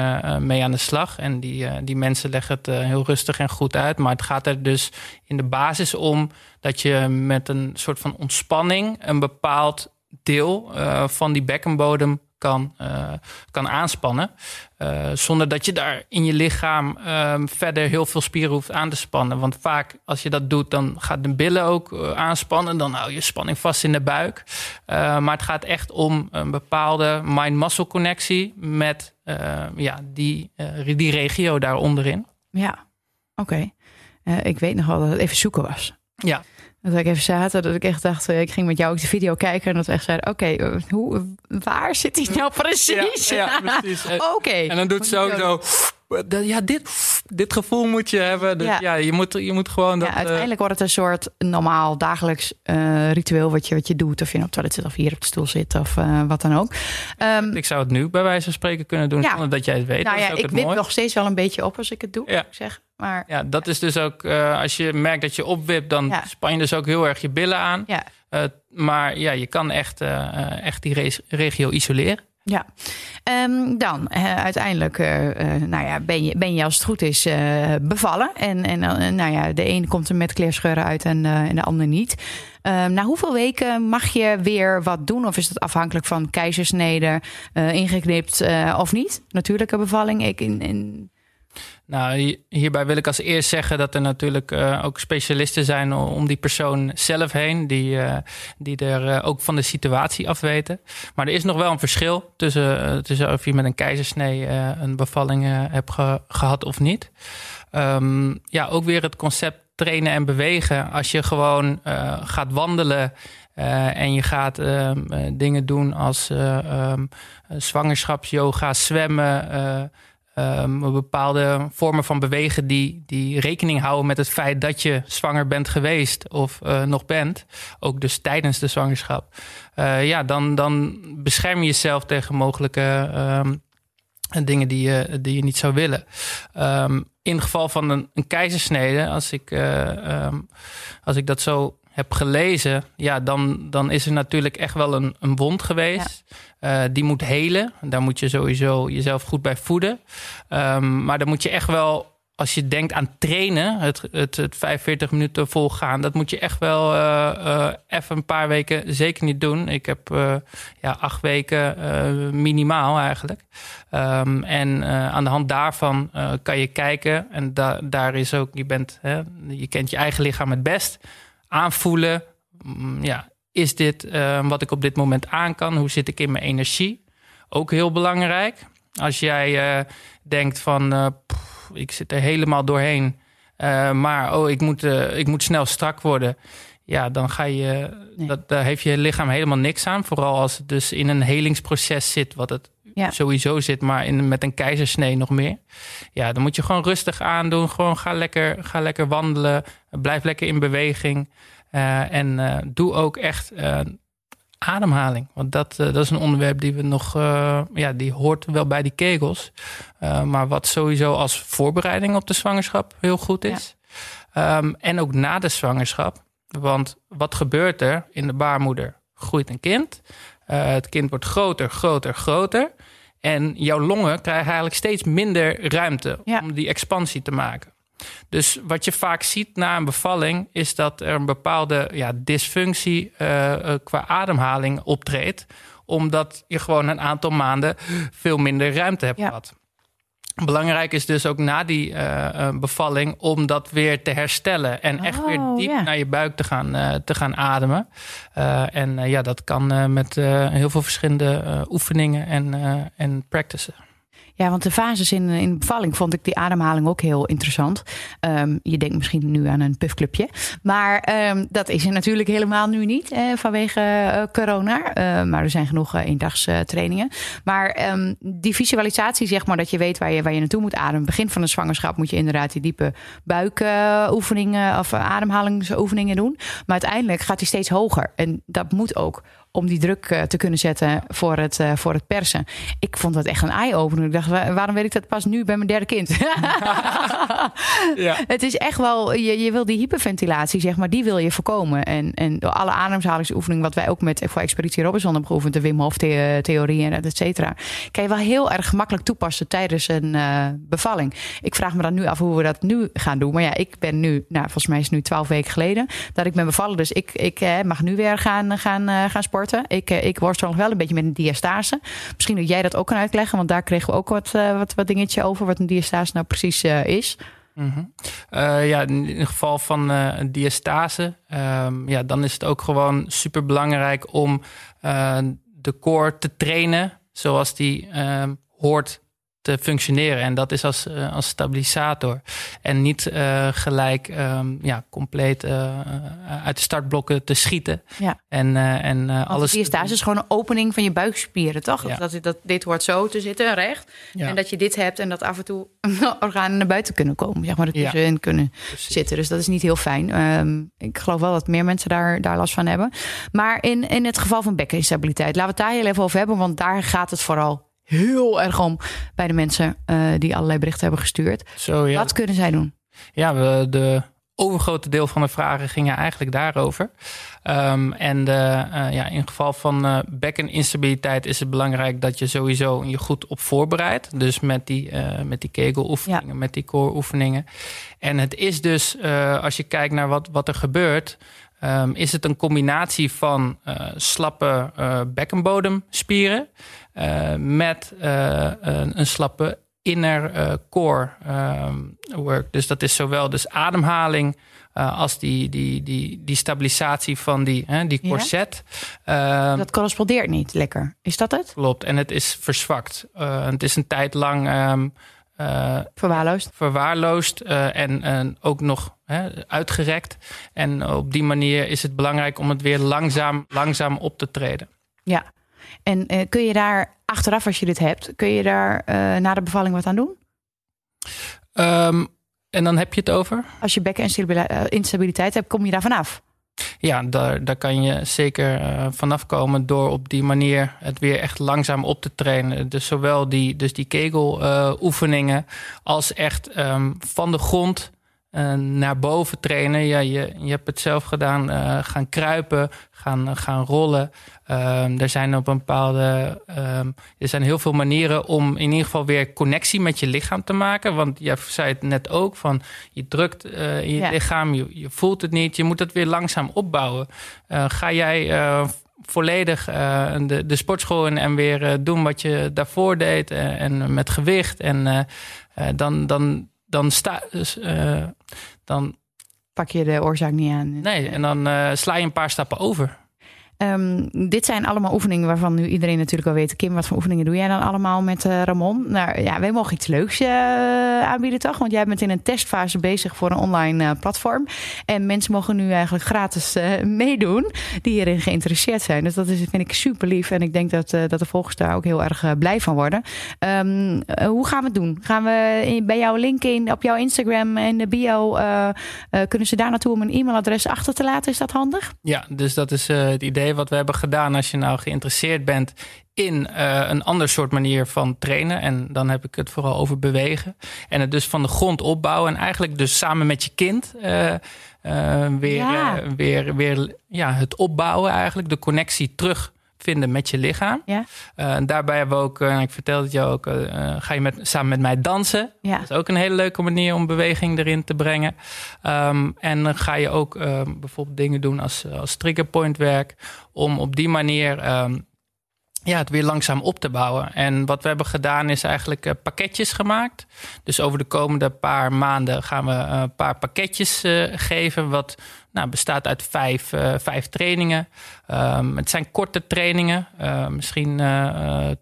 mee aan de slag. En die, die mensen leggen het heel rustig en goed uit. Maar het gaat er dus in de basis om dat je met een soort van ontspanning een bepaald deel van die bekkenbodem kan, uh, kan aanspannen. Uh, zonder dat je daar in je lichaam uh, verder heel veel spieren hoeft aan te spannen. Want vaak als je dat doet, dan gaat de billen ook uh, aanspannen. Dan hou je spanning vast in de buik. maar het gaat echt om een bepaalde mind-muscle connectie met ja, die, die regio daar onderin. Ja, oké. ik weet nog wel dat het even zoeken was. Ja. Dat ik even zaten, dat ik echt dacht, eh, ik ging met jou ook de video kijken en dat we echt zeiden, oké, eh, hoe, waar zit hij nou precies? Ja, [laughs] precies. oké. En dan doet ze ook zo, ja, dit, dit gevoel moet je hebben. Dus ja. je, moet, je moet gewoon. Dat, ja, uiteindelijk wordt het een soort normaal dagelijks uh, ritueel wat je, wat je doet. Of je op het toilet zit of hier op de stoel zit of uh, wat dan ook. Um, ik zou het nu bij wijze van spreken kunnen doen, ja. zonder dat jij het weet. Nou ja, ik wip nog steeds wel een beetje op als ik het doe, ja. ik zeg. Maar, ja, dat is dus ook, uh, als je merkt dat je opwipt, dan span je dus ook heel erg je billen aan. Ja. maar ja, je kan echt, echt die regio isoleren. Ja, um, dan uh, uiteindelijk uh, nou ja, ben, je, ben je als het goed is bevallen. En, en nou ja, de ene komt er met kleerscheuren uit en, de ander niet. Um, na hoeveel weken mag je weer wat doen? Of is dat afhankelijk van keizersnede, ingeknipt of niet? Natuurlijke bevalling. Ik in, in nou, hierbij wil ik als eerst zeggen dat er natuurlijk uh, ook specialisten zijn om die persoon zelf heen, die, uh, die er uh, ook van de situatie af weten. Maar er is nog wel een verschil tussen, tussen of je met een keizersnee een bevalling hebt ge gehad of niet. Um, ja, ook weer het concept trainen en bewegen. Als je gewoon gaat wandelen. En je gaat uh, dingen doen als uh, zwangerschapsyoga, zwemmen, um, bepaalde vormen van bewegen die, die rekening houden met het feit dat je zwanger bent geweest of uh, nog bent, ook dus tijdens de zwangerschap, uh, ja, dan, dan bescherm je jezelf tegen mogelijke um, dingen die je, die je niet zou willen. Um, in het geval van een, een keizersnede, als ik, uh, als ik dat zo heb gelezen, ja, dan, dan is er natuurlijk echt wel een, een wond geweest. Ja. Uh, die moet helen. Daar moet je sowieso jezelf goed bij voeden. Um, maar dan moet je echt wel, als je denkt aan trainen, het, het, het 45 minuten volgaan, dat moet je echt wel uh, uh, even een paar weken zeker niet doen. Ik heb ja, acht weken minimaal eigenlijk. Um, en aan de hand daarvan kan je kijken. En da daar is ook, je bent, hè, je kent je eigen lichaam het best aanvoelen. Mm, ja, is dit uh, wat ik op dit moment aan kan? Hoe zit ik in mijn energie? Ook heel belangrijk. Als jij uh, denkt van, uh, pff, ik zit er helemaal doorheen, maar oh, ik moet, ik moet snel strak worden. Ja, dan ga je, nee. dat, daar heeft je lichaam helemaal niks aan. Vooral als het dus in een helingsproces zit, wat het ja. sowieso zit, maar in, met een keizersnee nog meer. Ja, dan moet je gewoon rustig aandoen. Gewoon ga lekker, ga lekker wandelen. Blijf lekker in beweging. Uh, en uh, doe ook echt uh, ademhaling. Want dat, dat is een onderwerp die we nog, ja, die hoort wel bij die kegels. maar wat sowieso als voorbereiding op de zwangerschap heel goed is. Ehm, en ook na de zwangerschap. Want wat gebeurt er in de baarmoeder? Groeit een kind. het kind wordt groter, groter, groter. En jouw longen krijgen eigenlijk steeds minder ruimte om die expansie te maken. Dus wat je vaak ziet na een bevalling is dat er een bepaalde ja, dysfunctie uh, qua ademhaling optreedt, omdat je gewoon een aantal maanden veel minder ruimte hebt gehad. Belangrijk is dus ook na die uh, bevalling om dat weer te herstellen. En echt weer oh, diep naar je buik te gaan, uh, te gaan ademen. Uh, en ja, dat kan met heel veel verschillende oefeningen en, en practices. Ja, want de fases in, in de bevalling vond ik die ademhaling ook heel interessant. Um, je denkt misschien nu aan een puffclubje. Maar um, dat is er natuurlijk helemaal nu niet eh, vanwege uh, corona. Uh, maar er zijn genoeg uh, eendagstrainingen. maar die visualisatie, zeg maar, dat je weet waar je, waar je naartoe moet ademen. Begin van de zwangerschap moet je inderdaad die diepe buikoefeningen of ademhalingsoefeningen doen. Maar uiteindelijk gaat die steeds hoger. En dat moet ook om die druk eh, te kunnen zetten voor het, voor het persen. Ik vond dat echt een eye-opener. Waarom weet ik dat pas nu bij mijn derde kind? [laughs] ja. Het is echt wel, je, je wil die hyperventilatie, zeg maar, die wil je voorkomen. En, en door alle ademhalingsoefeningen, wat wij ook met voor Expeditie Robinson hebben geoefend, de Wim Hof theorie en et cetera, kan je wel heel erg gemakkelijk toepassen tijdens een uh, bevalling. Ik vraag me dan nu af hoe we dat nu gaan doen. Maar ja, ik ben nu, nou, volgens mij is het nu twaalf weken geleden dat ik ben bevallen. Dus ik, ik mag nu weer gaan, gaan, gaan sporten ik, eh, ik worstel nog wel een beetje met een diastase. Misschien dat jij dat ook kan uitleggen, want daar kregen we ook wat, uh, wat, wat dingetje over, wat een diastase nou precies uh, is. -hmm. uh, ja, in het geval van uh, een diastase, um, ja, dan is het ook gewoon super belangrijk om de core te trainen zoals die ehm, hoort te functioneren. En dat is als, uh, als stabilisator. En niet uh, gelijk um, ja, compleet uh, uit de startblokken te schieten. Ja. En, en alles. Hier staat dus gewoon een opening van je buikspieren, toch? Ja. Dat, dat dit hoort zo te zitten, recht. Ja. En dat je dit hebt en dat af en toe [laughs] organen naar buiten kunnen komen. Zeg maar, er tussenin kunnen Precies. zitten. Dus dat is niet heel fijn. Um, ik geloof wel dat meer mensen daar, daar last van hebben. Maar in, in het geval van bekkeninstabiliteit, laten we het daar heel even over hebben. Want daar gaat het vooral heel erg om bij de mensen uh, die allerlei berichten hebben gestuurd. Zo, ja. Wat kunnen zij doen? Ja, we, de overgrote deel van de vragen gingen eigenlijk daarover. Um, en de, uh, ja, in geval van uh, bekkeninstabiliteit is het belangrijk dat je sowieso je goed op voorbereidt. Dus met die, uh, met die kegeloefeningen, ja. met die core oefeningen. En het is dus, als je kijkt naar wat, wat er gebeurt, um, is het een combinatie van slappe bekkenbodemspieren uh, met uh, een, een, slappe inner uh, core um, work. Dus dat is zowel dus ademhaling als die, die, die, die stabilisatie van die, hè, die corset. Ja? Ehm, dat correspondeert niet lekker. Is dat het? Klopt. En het is verzwakt. het is een tijd lang. Um, verwaarloosd. Verwaarloosd en, en ook nog uitgerekt. En op die manier is het belangrijk om het weer langzaam, langzaam op te treden. Ja, en uh, kun je daar achteraf, als je dit hebt, kun je daar uh, na de bevalling wat aan doen? Um, en dan heb je het over? Als je bekkeninstabiliteit eh, hebt, kom je daar vanaf? Ja, daar, daar kan je zeker uh, vanaf komen door op die manier het weer echt langzaam op te trainen. Dus zowel die, dus die kegeloefeningen uh, als echt um, van de grond uh, naar boven trainen. Ja, je, je hebt het zelf gedaan. Uh, gaan kruipen, gaan, gaan rollen. Um, er zijn op een bepaalde. Um, er zijn heel veel manieren om in ieder geval weer connectie met je lichaam te maken. Want jij zei het net ook: van je drukt uh, in je ja. lichaam, je, je voelt het niet. Je moet het weer langzaam opbouwen. ga jij volledig uh, de, de sportschool in en weer uh, doen wat je daarvoor deed. Uh, en met gewicht. En dan, dan, dan, sta, dus, dan pak je de oorzaak niet aan. Nee, en dan sla je een paar stappen over. Um, dit zijn allemaal oefeningen waarvan nu iedereen natuurlijk al weet. Kim, wat voor oefeningen doe jij dan allemaal met uh, Ramon? Nou ja, wij mogen iets leuks uh, aanbieden toch? Want jij bent in een testfase bezig voor een online uh, platform. En mensen mogen nu eigenlijk gratis meedoen die hierin geïnteresseerd zijn. Dus dat is, vind ik super lief. En ik denk dat, dat de volgers daar ook heel erg blij van worden. Um, hoe gaan we het doen? Gaan we bij jouw link in, op jouw Instagram en de bio... kunnen ze daar naartoe om een e-mailadres achter te laten? Is dat handig? Ja, dus dat is het idee idee wat we hebben gedaan, als je nou geïnteresseerd bent in uh, een ander soort manier van trainen. En dan heb ik het vooral over bewegen. En het dus van de grond opbouwen. En eigenlijk dus samen met je kind uh, uh, weer, Ja. weer, weer ja, het opbouwen eigenlijk. De connectie terugvinden met je lichaam. Ja. Uh, en daarbij hebben we ook, uh, ik vertelde het jou ook, uh, ga je met, samen met mij dansen. Ja. Dat is ook een hele leuke manier om beweging erin te brengen. Um, en dan ga je ook uh, bijvoorbeeld dingen doen als, als triggerpoint werk. Om op die manier um, ja, het weer langzaam op te bouwen. En wat we hebben gedaan is eigenlijk pakketjes gemaakt. Dus over de komende paar maanden gaan we een paar pakketjes geven. Wat nou, bestaat uit vijf, vijf trainingen. Um, het zijn korte trainingen. misschien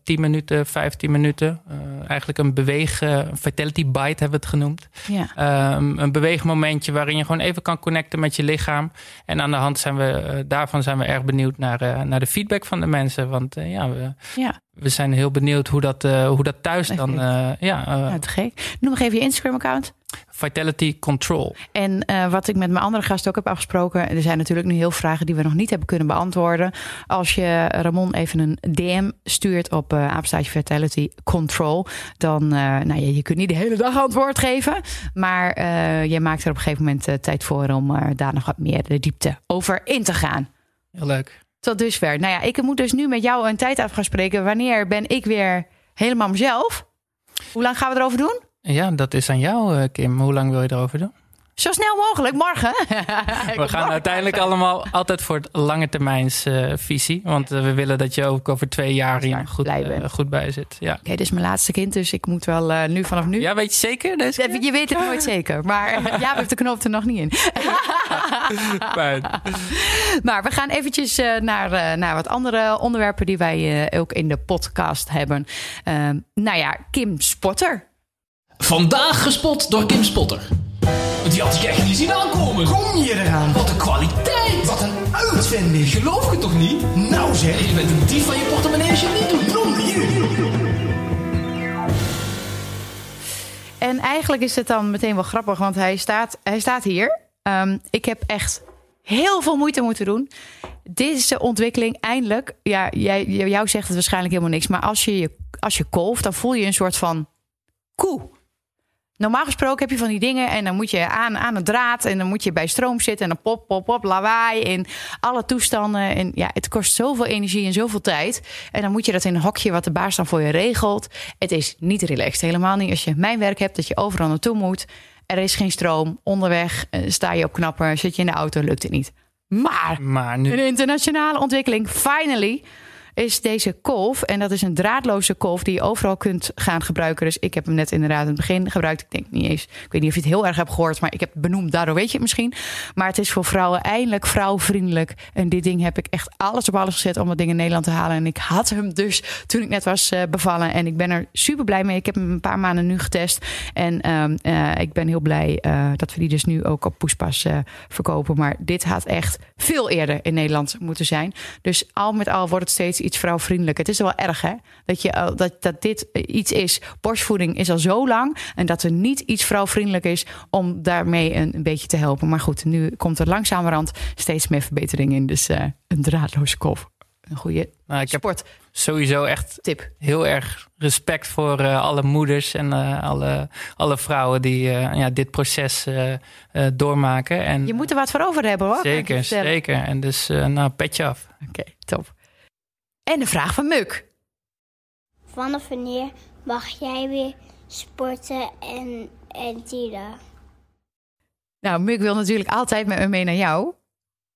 10 minuten, 15 minuten. eigenlijk een beweeg... Vitality Bite hebben we het genoemd. Ja. Um, een beweegmomentje waarin je gewoon even kan connecten met je lichaam. En aan de hand zijn we, daarvan zijn we erg benieuwd naar, naar de feedback van de mensen. Want ja, we, ja. we zijn heel benieuwd hoe dat, uh, hoe dat thuis dan. Uh, ja, uh, ja, te gek. Noem nog even je Instagram-account. Vitality Control. En uh, wat ik met mijn andere gast ook heb afgesproken. Er zijn natuurlijk nu heel vragen die we nog niet hebben kunnen beantwoorden. Als je Ramon even een DM stuurt op uh, Vitality Control. Dan, uh, nou ja, je kunt niet de hele dag antwoord geven. Maar uh, je maakt er op een gegeven moment uh, tijd voor om uh, daar nog wat meer de diepte over in te gaan. Heel leuk. Tot dusver. Nou ja, ik moet dus nu met jou een tijd af gaan spreken. Wanneer ben ik weer helemaal mezelf? Hoe lang gaan we erover doen? Ja, dat is aan jou, eh, Kim. Hoe lang wil je erover doen? Zo snel mogelijk, morgen. [laughs] [laughs] we gaan uiteindelijk allemaal altijd voor het lange termijns uh, visie. Want uh, we willen dat je ook over twee jaar hier goed, uh, goed bij zit. Ja. Oké, okay, dit is mijn laatste kind, dus ik moet wel nu vanaf nu. Ja, weet je zeker? Deze keer? Je weet het nooit zeker. Maar [laughs] ja, heeft de knop er nog niet in. maar we gaan eventjes naar, naar wat andere onderwerpen die wij ook in de podcast hebben. nou ja, Kim Spotter. Vandaag gespot door Kim Spotter. Die had ik echt niet zien aankomen. Kom je eraan? Wat een kwaliteit. Wat een uitvinding. Geloof je toch niet? Nou zeg. Je bent een dief van je portemonnee als je het niet doet. En eigenlijk is het dan meteen wel grappig, want hij staat, hij staat hier. Um, ik heb echt heel veel moeite moeten doen. Deze ontwikkeling eindelijk, ja, jij, jou zegt het waarschijnlijk helemaal niks, maar als je, als je kolft, dan voel je een soort van koe. Normaal gesproken heb je van die dingen en dan moet je aan, aan een draad en dan moet je bij stroom zitten en dan pop, pop, pop, lawaai en alle toestanden. En ja, het kost zoveel energie en zoveel tijd. En dan moet je dat in een hokje wat de baas dan voor je regelt. Het is niet relaxed, helemaal niet. Als je mijn werk hebt, dat je overal naartoe moet. Er is geen stroom, onderweg sta je op knapper, zit je in de auto, lukt het niet. Maar, maar nu... een internationale ontwikkeling, finally is deze kolf. En dat is een draadloze kolf die je overal kunt gaan gebruiken. Dus ik heb hem net inderdaad in het begin gebruikt. Ik denk niet eens. Ik weet niet of je het heel erg hebt gehoord, maar ik heb het benoemd. Daardoor weet je het misschien. Maar het is voor vrouwen eindelijk vrouwvriendelijk. En dit ding heb ik echt alles op alles gezet om dat ding in Nederland te halen. En ik had hem dus toen ik net was uh, bevallen. En ik ben er super blij mee. Ik heb hem een paar maanden nu getest. En um, uh, ik ben heel blij uh, dat we die dus nu ook op Poespas verkopen. Maar dit had echt veel eerder in Nederland moeten zijn. Dus al met al wordt het steeds iets vrouwvriendelijk. Het is wel erg, hè? Dat, je, dat, dat dit iets is. Borstvoeding is al zo lang. En dat er niet iets vrouwvriendelijk is om daarmee een, een beetje te helpen. Maar goed, nu komt er langzamerhand steeds meer verbetering in. Dus uh, een draadloze kolf. Een goede nou, ik sport. Heb sowieso echt Tip. heel erg respect voor uh, alle moeders en uh, alle, alle vrouwen die uh, ja, dit proces doormaken. En, je moet er wat voor over hebben hoor. Zeker, zeker. En dus nou, petje af. Oké, okay, top. En de vraag van Muk. Vanaf wanneer mag jij weer sporten en, en dieren? Nou, Muk wil natuurlijk altijd met me mee naar jou.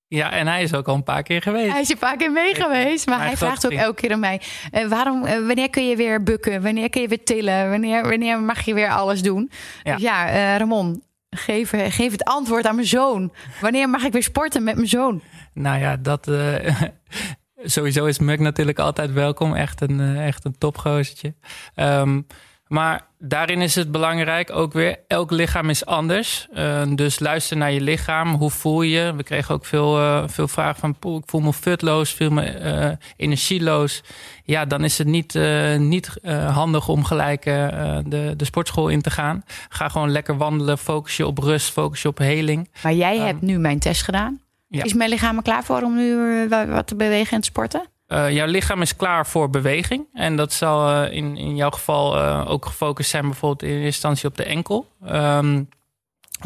Ja, en hij is ook al een paar keer geweest. Hij is een paar keer mee geweest, maar hij vraagt ook elke keer aan mij: uh, waarom, uh, wanneer kun je weer bukken? Wanneer kun je weer tillen? Wanneer, wanneer mag je weer alles doen? Ja, dus ja uh, Ramon, geef, geef het antwoord aan mijn zoon. Wanneer mag ik weer sporten met mijn zoon? Nou ja, dat. [laughs] sowieso is Muk natuurlijk altijd welkom. Echt een, uh, echt een topgozertje. Um, maar daarin is het belangrijk ook weer, elk lichaam is anders. Uh, dus luister naar je lichaam. Hoe voel je? We kregen ook veel, uh, veel vragen van, poeh, ik voel me futloos, voel me uh, energieloos. Ja, dan is het niet, niet handig om gelijk de, de sportschool in te gaan. Ga gewoon lekker wandelen, focus je op rust, focus je op heling. Maar jij um, hebt nu mijn test gedaan. Ja. Is mijn lichaam er klaar voor om nu eh, wa- wat te bewegen en te sporten? Eh, jouw lichaam is klaar voor beweging. En dat zal eh, in, in jouw geval ook gefocust zijn, bijvoorbeeld in eerste instantie op de enkel. Ehm,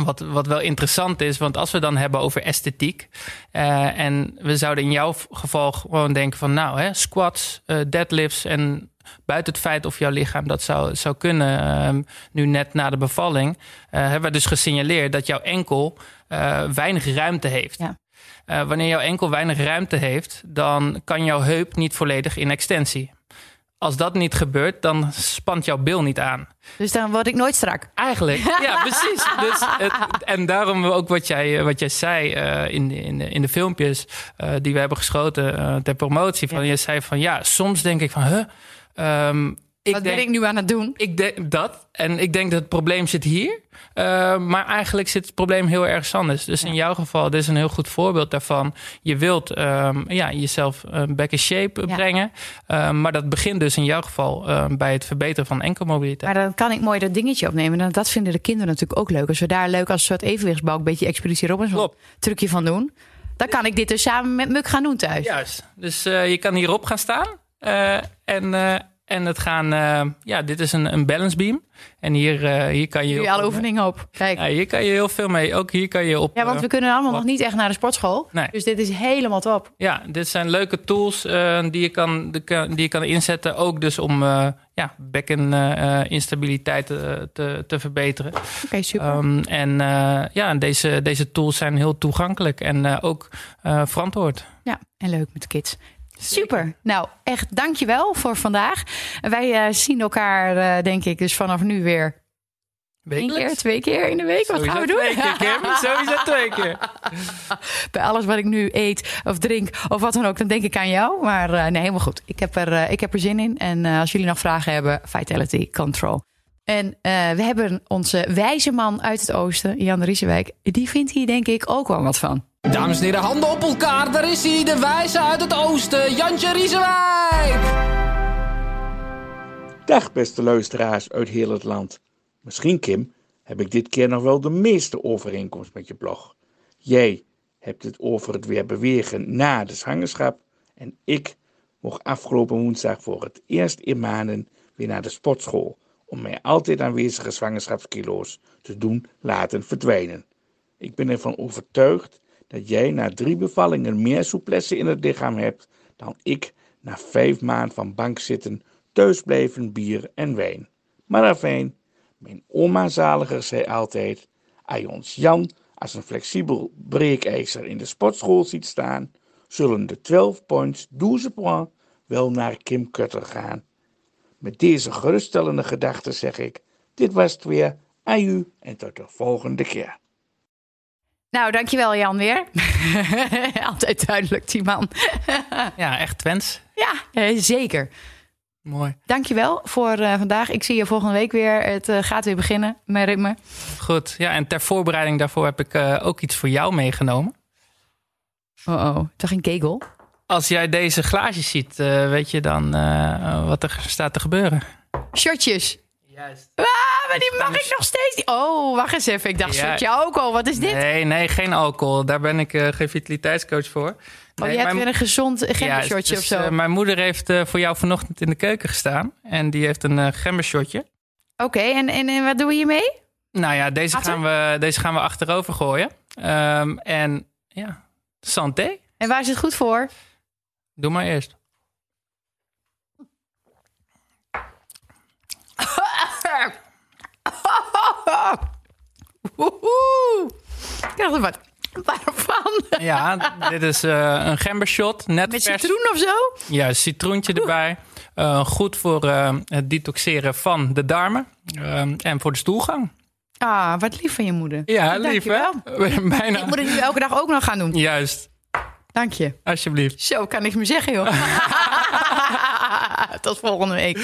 wat, wat wel interessant is, want als we dan hebben over esthetiek. en we zouden in jouw geval gewoon denken van, nou, hè, squats, deadlifts en buiten het feit of jouw lichaam dat zou, zou kunnen, ehm, nu net na de bevalling, hebben we dus gesignaleerd dat jouw enkel weinig ruimte heeft. Ja. Eh, wanneer jouw enkel weinig ruimte heeft, dan kan jouw heup niet volledig in extensie. Als dat niet gebeurt, dan spant jouw bil niet aan. Dus dan word ik nooit strak. Eigenlijk, [laughs] ja, precies. Dus het, en daarom ook wat jij, eh, wat jij zei eh, in, de, in, de, in de filmpjes die we hebben geschoten ter promotie. Van, Je zei van ja, soms denk ik van, huh, ehm, ik Wat denk, ben ik nu aan het doen? ik denk dat. En ik denk dat het probleem zit hier. Uh, maar eigenlijk zit het probleem heel erg anders. Dus in jouw geval, dit is een heel goed voorbeeld daarvan. Je wilt um, ja, jezelf uh, back in shape Ja. brengen. Uh, maar dat begint dus in jouw geval uh, bij het verbeteren van enkelmobiliteit. Maar dan kan ik mooi dat dingetje opnemen. En dat vinden de kinderen natuurlijk ook leuk. Als we daar leuk als een soort evenwichtsbalk... een beetje Expeditie Robinson trucje van doen... dan kan ik dit dus samen met Muk gaan doen thuis. Juist. Dus uh, je kan hierop gaan staan. Uh, en, en het gaan... uh, ja, dit is een, een balance beam. En hier, uh, hier kan je... Heel alle oefeningen op. Kijk. Ja, hier kan je heel veel mee. Ook hier kan je op... Ja, want uh, we kunnen allemaal nog niet echt naar de sportschool. Nee. Dus dit is helemaal top. Ja, dit zijn leuke tools uh, die, je kan, die je kan inzetten. Ook dus om ja, bekken instabiliteit te, te, te verbeteren. Oké, super. Um, en ja, deze, deze tools zijn heel toegankelijk en ook verantwoord. Ja, en leuk met kids. Super. Nou, echt dankjewel voor vandaag. Wij eh, zien elkaar, eh, denk ik, dus vanaf nu weer één keer, twee keer in de week. Wat Sowieso gaan we doen? Twee keer, Kim. [laughs] Sowieso twee keer. [laughs] Bij alles wat ik nu eet of drink of wat dan ook, dan denk ik aan jou. Maar eh, nee, helemaal goed. Ik heb er, ik heb er zin in. En als jullie nog vragen hebben, Vitality Control. En we hebben onze wijze man uit het oosten, Jan Riesenwijk. Die vindt hier denk ik ook wel wat van. Dames en heren, handen op elkaar. Daar is hij, de wijze uit het oosten, Jantje Riesenwijk. Dag beste luisteraars uit heel het land. Misschien Kim, heb ik dit keer nog wel de meeste overeenkomst met je blog. Jij hebt het over het weer bewegen na de zwangerschap en ik mocht afgelopen woensdag voor het eerst in maanden weer naar de sportschool om mijn altijd aanwezige zwangerschapskilo's te doen laten verdwijnen. Ik ben ervan overtuigd dat jij na drie bevallingen meer souplesse in het lichaam hebt dan ik na vijf maanden van bankzitten, thuisblijven, bier en wijn. Maar afijn, mijn oma zaliger zei altijd, als ons Jan als een flexibel breekijzer in de sportschool ziet staan, zullen de 12 points 12 points wel naar Kim Kutter gaan. Met deze geruststellende gedachten zeg ik, dit was het weer, aju en tot de volgende keer. Nou, dankjewel Jan weer. [laughs] Altijd duidelijk, die man. Ja, echt Twents. ja, eh, zeker. Mooi. Dankjewel voor eh, vandaag. Ik zie je volgende week weer. Het eh, gaat weer beginnen, mijn ritme. Goed. Ja, en ter voorbereiding daarvoor heb ik uh, ook iets voor jou meegenomen. Oh oh, toch een kegel? Als jij deze glaasjes ziet, weet je dan wat er staat te gebeuren. Shotjes. Juist. Ah, maar die mag ik nog steeds niet. Oh, wacht eens even. Ik dacht, ja. shotje alcohol. Wat is dit? Nee, nee, geen alcohol. Daar ben ik uh, geen vitaliteitscoach voor. Nee, oh, je hebt weer een gezond gembershotje ja, of zo. Dus, mijn moeder heeft uh, voor jou vanochtend in de keuken gestaan. En die heeft een uh, gembershotje. Oké, okay, en, en, en wat doen we hiermee? Nou ja, deze gaan, we, deze gaan we achterover gooien. Um, en ja, santé. En waar is het goed voor? Doe maar eerst. Ik dacht [laughs] er wat waarvan? Ja, dit is uh, een gembershot. Net Met vers. citroen of zo? Ja, citroentje erbij. Uh, goed voor uh, het detoxeren van de darmen. en voor de stoelgang. Ah, wat lief van je moeder. Ja, lief hè? [laughs] Bijna. Ik moet het nu elke dag ook nog gaan doen. Juist. Dank je. Alsjeblieft. Zo, kan ik me zeggen joh. [laughs] Tot volgende week.